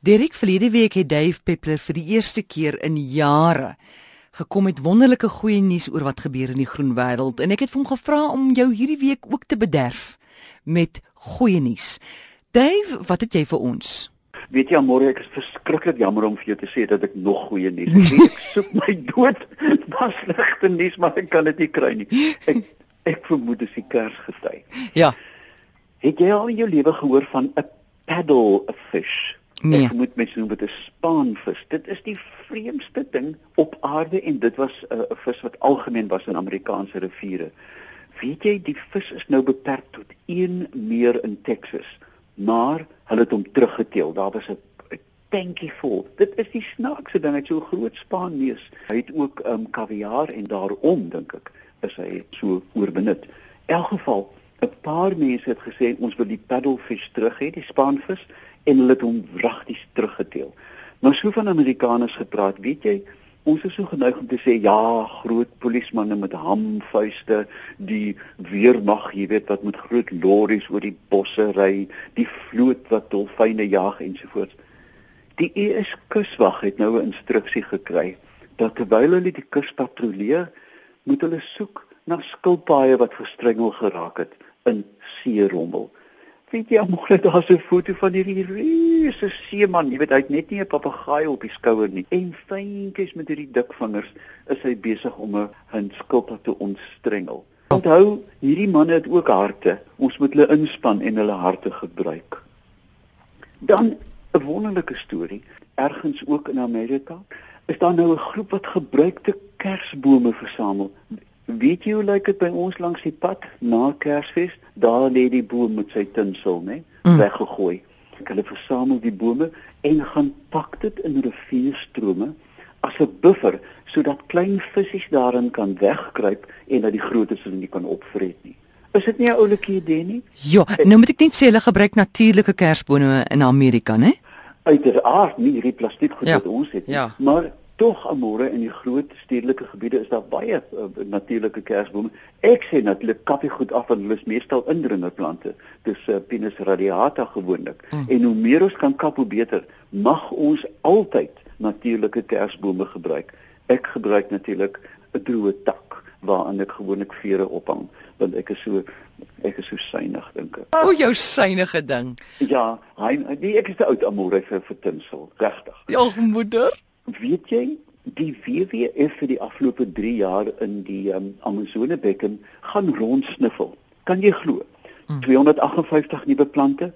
Derek verlede week het Dave Peppler vir die eerste keer in jare gekom met wonderlike goeie nuus oor wat gebeur in die groen wêreld en ek het hom gevra om jou hierdie week ook te bederf met goeie nuus. Dave, wat het jy vir ons? Weet jy, môre ek is verskriklik jammer om vir jou te sê dat ek nog goeie nuus het. Ek soek my dood. Daar's slegte nuus, maar ek kan dit nie kry nie. Ek ek vermoed dit is die Kersgety. Ja. Het jy al in jou lewe gehoor van 'n paddle fish? Nee. Ek moet mens noem dit 'n spaanvis. Dit is die vreemdste ding op aarde en dit was 'n uh, vis wat algemeen was in Amerikaanse riviere. Weet jy, die vis is nou beperk tot een meer in Texas, maar hulle het hom teruggeteel. Daar was 'n tankie vol. Dit is die snaakse ding, hy het so 'n groot spaanneus. Hy het ook um kaviaar en daarom dink ek is hy so oorbenut. In elk geval, 'n paar mense het gesê ons wil die paddlefish terug hê, die spaanvis en hulle het hom wragtig teruggeteel. Nou so van Amerikaners gepraat, weet jy, ons is so geneig om te sê ja, groot polismanne met hamvuiste, die weermag, jy weet wat met groot lorries oor die bosse ry, die vloot wat dolfyne jag ensovoorts. Die US kuswag het nou 'n instruksie gekry dat terwyl hulle die kus patrolleer, moet hulle soek na skilpaaie wat verstrengel geraak het in seerommel. Weet jy, môre daar's 'n foto van hierdie reuse seeman. Jy weet, hy het net nie 'n papegaai op die skouer nie. En fyntjies met hierdie dik vingers is hy besig om 'n skilpad te ontstrengel. Onthou, hierdie manne het ook harte. Ons moet hulle inspann en hulle harte gebruik. Dan 'n wonderlike storie, ergens ook in Amerika, is daar nou 'n groep wat gebruikte kersbome versamel. Weet jy hoe lyk dit by ons langs die pad na Kersfees? Daar lê die boom met sy tinsel, né? Mm. Weggegooi. Hulle versamel die bome en gaan pak dit in rivierstrome as 'n buffer sodat klein visse daarin kan wegkruip en dat die grootes hulle nie kan opvreet nie. Is dit nie 'n oulike idee nie? Ja, nou moet ek net sê hulle gebruik natuurlike kersbome in Amerika, né? Uiteraard nie hierdie plastiek goed Ja. wat ons het nie, Ja. maar tog amore in die groot stedelike gebiede is daar baie uh, natuurlike kersbome. Ek sê natuurlik kappie goed af want hulle is meestal indringerplante. Dis uh, Pinus radiata gewoonlik. Mm. En hoe meer ons kan kap hoe beter. Mag ons altyd natuurlike kersbome gebruik. Ek gebruik natuurlik 'n droë tak waaraan ek gewoonlik vere ophang want ek is so ek is so suinig dink ek. O, jou synige ding. Ja, hy nee, ek is te oud amore vir vir tinsel. Regtig. Ag moeder. Weet jy, die WWF vir die afgelope 3 jaar in die um, Amazonebekken gaan rondsniffel. Kan jy glo? Hmm. 258 nuwe plante,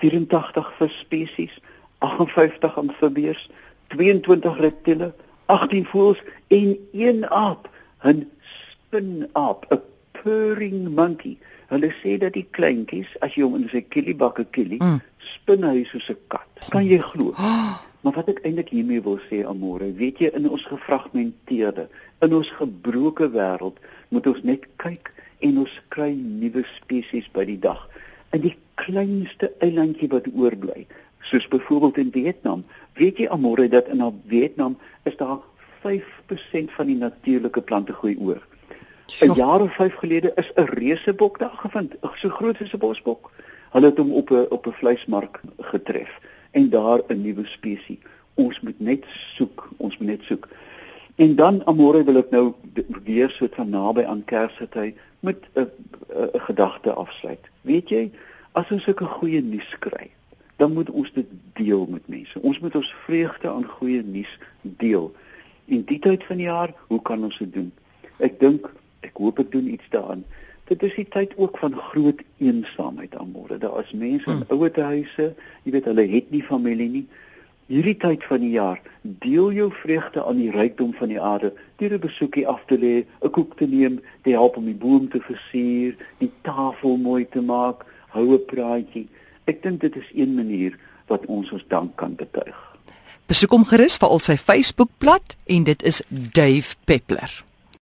84 visspesies, 58 amfibieërs, 22 reptiele, 18 voëls en een aap, 'n spinaap, 'n purring monkey. Hulle sê dat die kleintjies, as jy hom in sy kielibakke kielie, Mm. spin hy soos 'n kat. Kan jy glo? Maar wat ek eintlik hiermee wil sê amore, weet jy in ons gefragmenteerde, in ons gebroke wêreld moet ons net kyk en ons kry nuwe spesies by die dag. In die kleinste eilandjie wat oorbly, soos byvoorbeeld in Vietnam, weet jy amore dat in Vietnam is daar 5% van die natuurlike plantegroei oor. 'n Ja. Jaar of 5 gelede is 'n reusebok daar gevind, so groot soos 'n bosbok. Hulle het hom op 'n op 'n vleismark getref en daar 'n nuwe spesies. Ons moet net soek, ons moet net soek. En dan amore wil ek nou weer so van naby aan Kersfees met 'n gedagte afsluit. Weet jy, as ons sulke goeie nuus kry, dan moet ons dit deel met mense. Ons moet ons vreugde aan goeie nuus deel. In die tyd van die jaar, hoe kan ons dit doen? Ek dink, ek hoop ek doen iets daaraan. Dit is die tyd ook van groot eensaamheid aan môre. Daar is mense in ouer huise, jy weet hulle het nie familie nie. Hierdie tyd van die jaar, deel jou vreugde aan die rykdom van die aarde deur 'n besoekie af te lê, 'n koek te neem, te help om die boom te versier, die tafel mooi te maak, hou 'n praatjie. Ek dink dit is een manier wat ons ons dank kan betuig. Besoek hom gerus vir al sy Facebookblad en dit is Dave Peppler.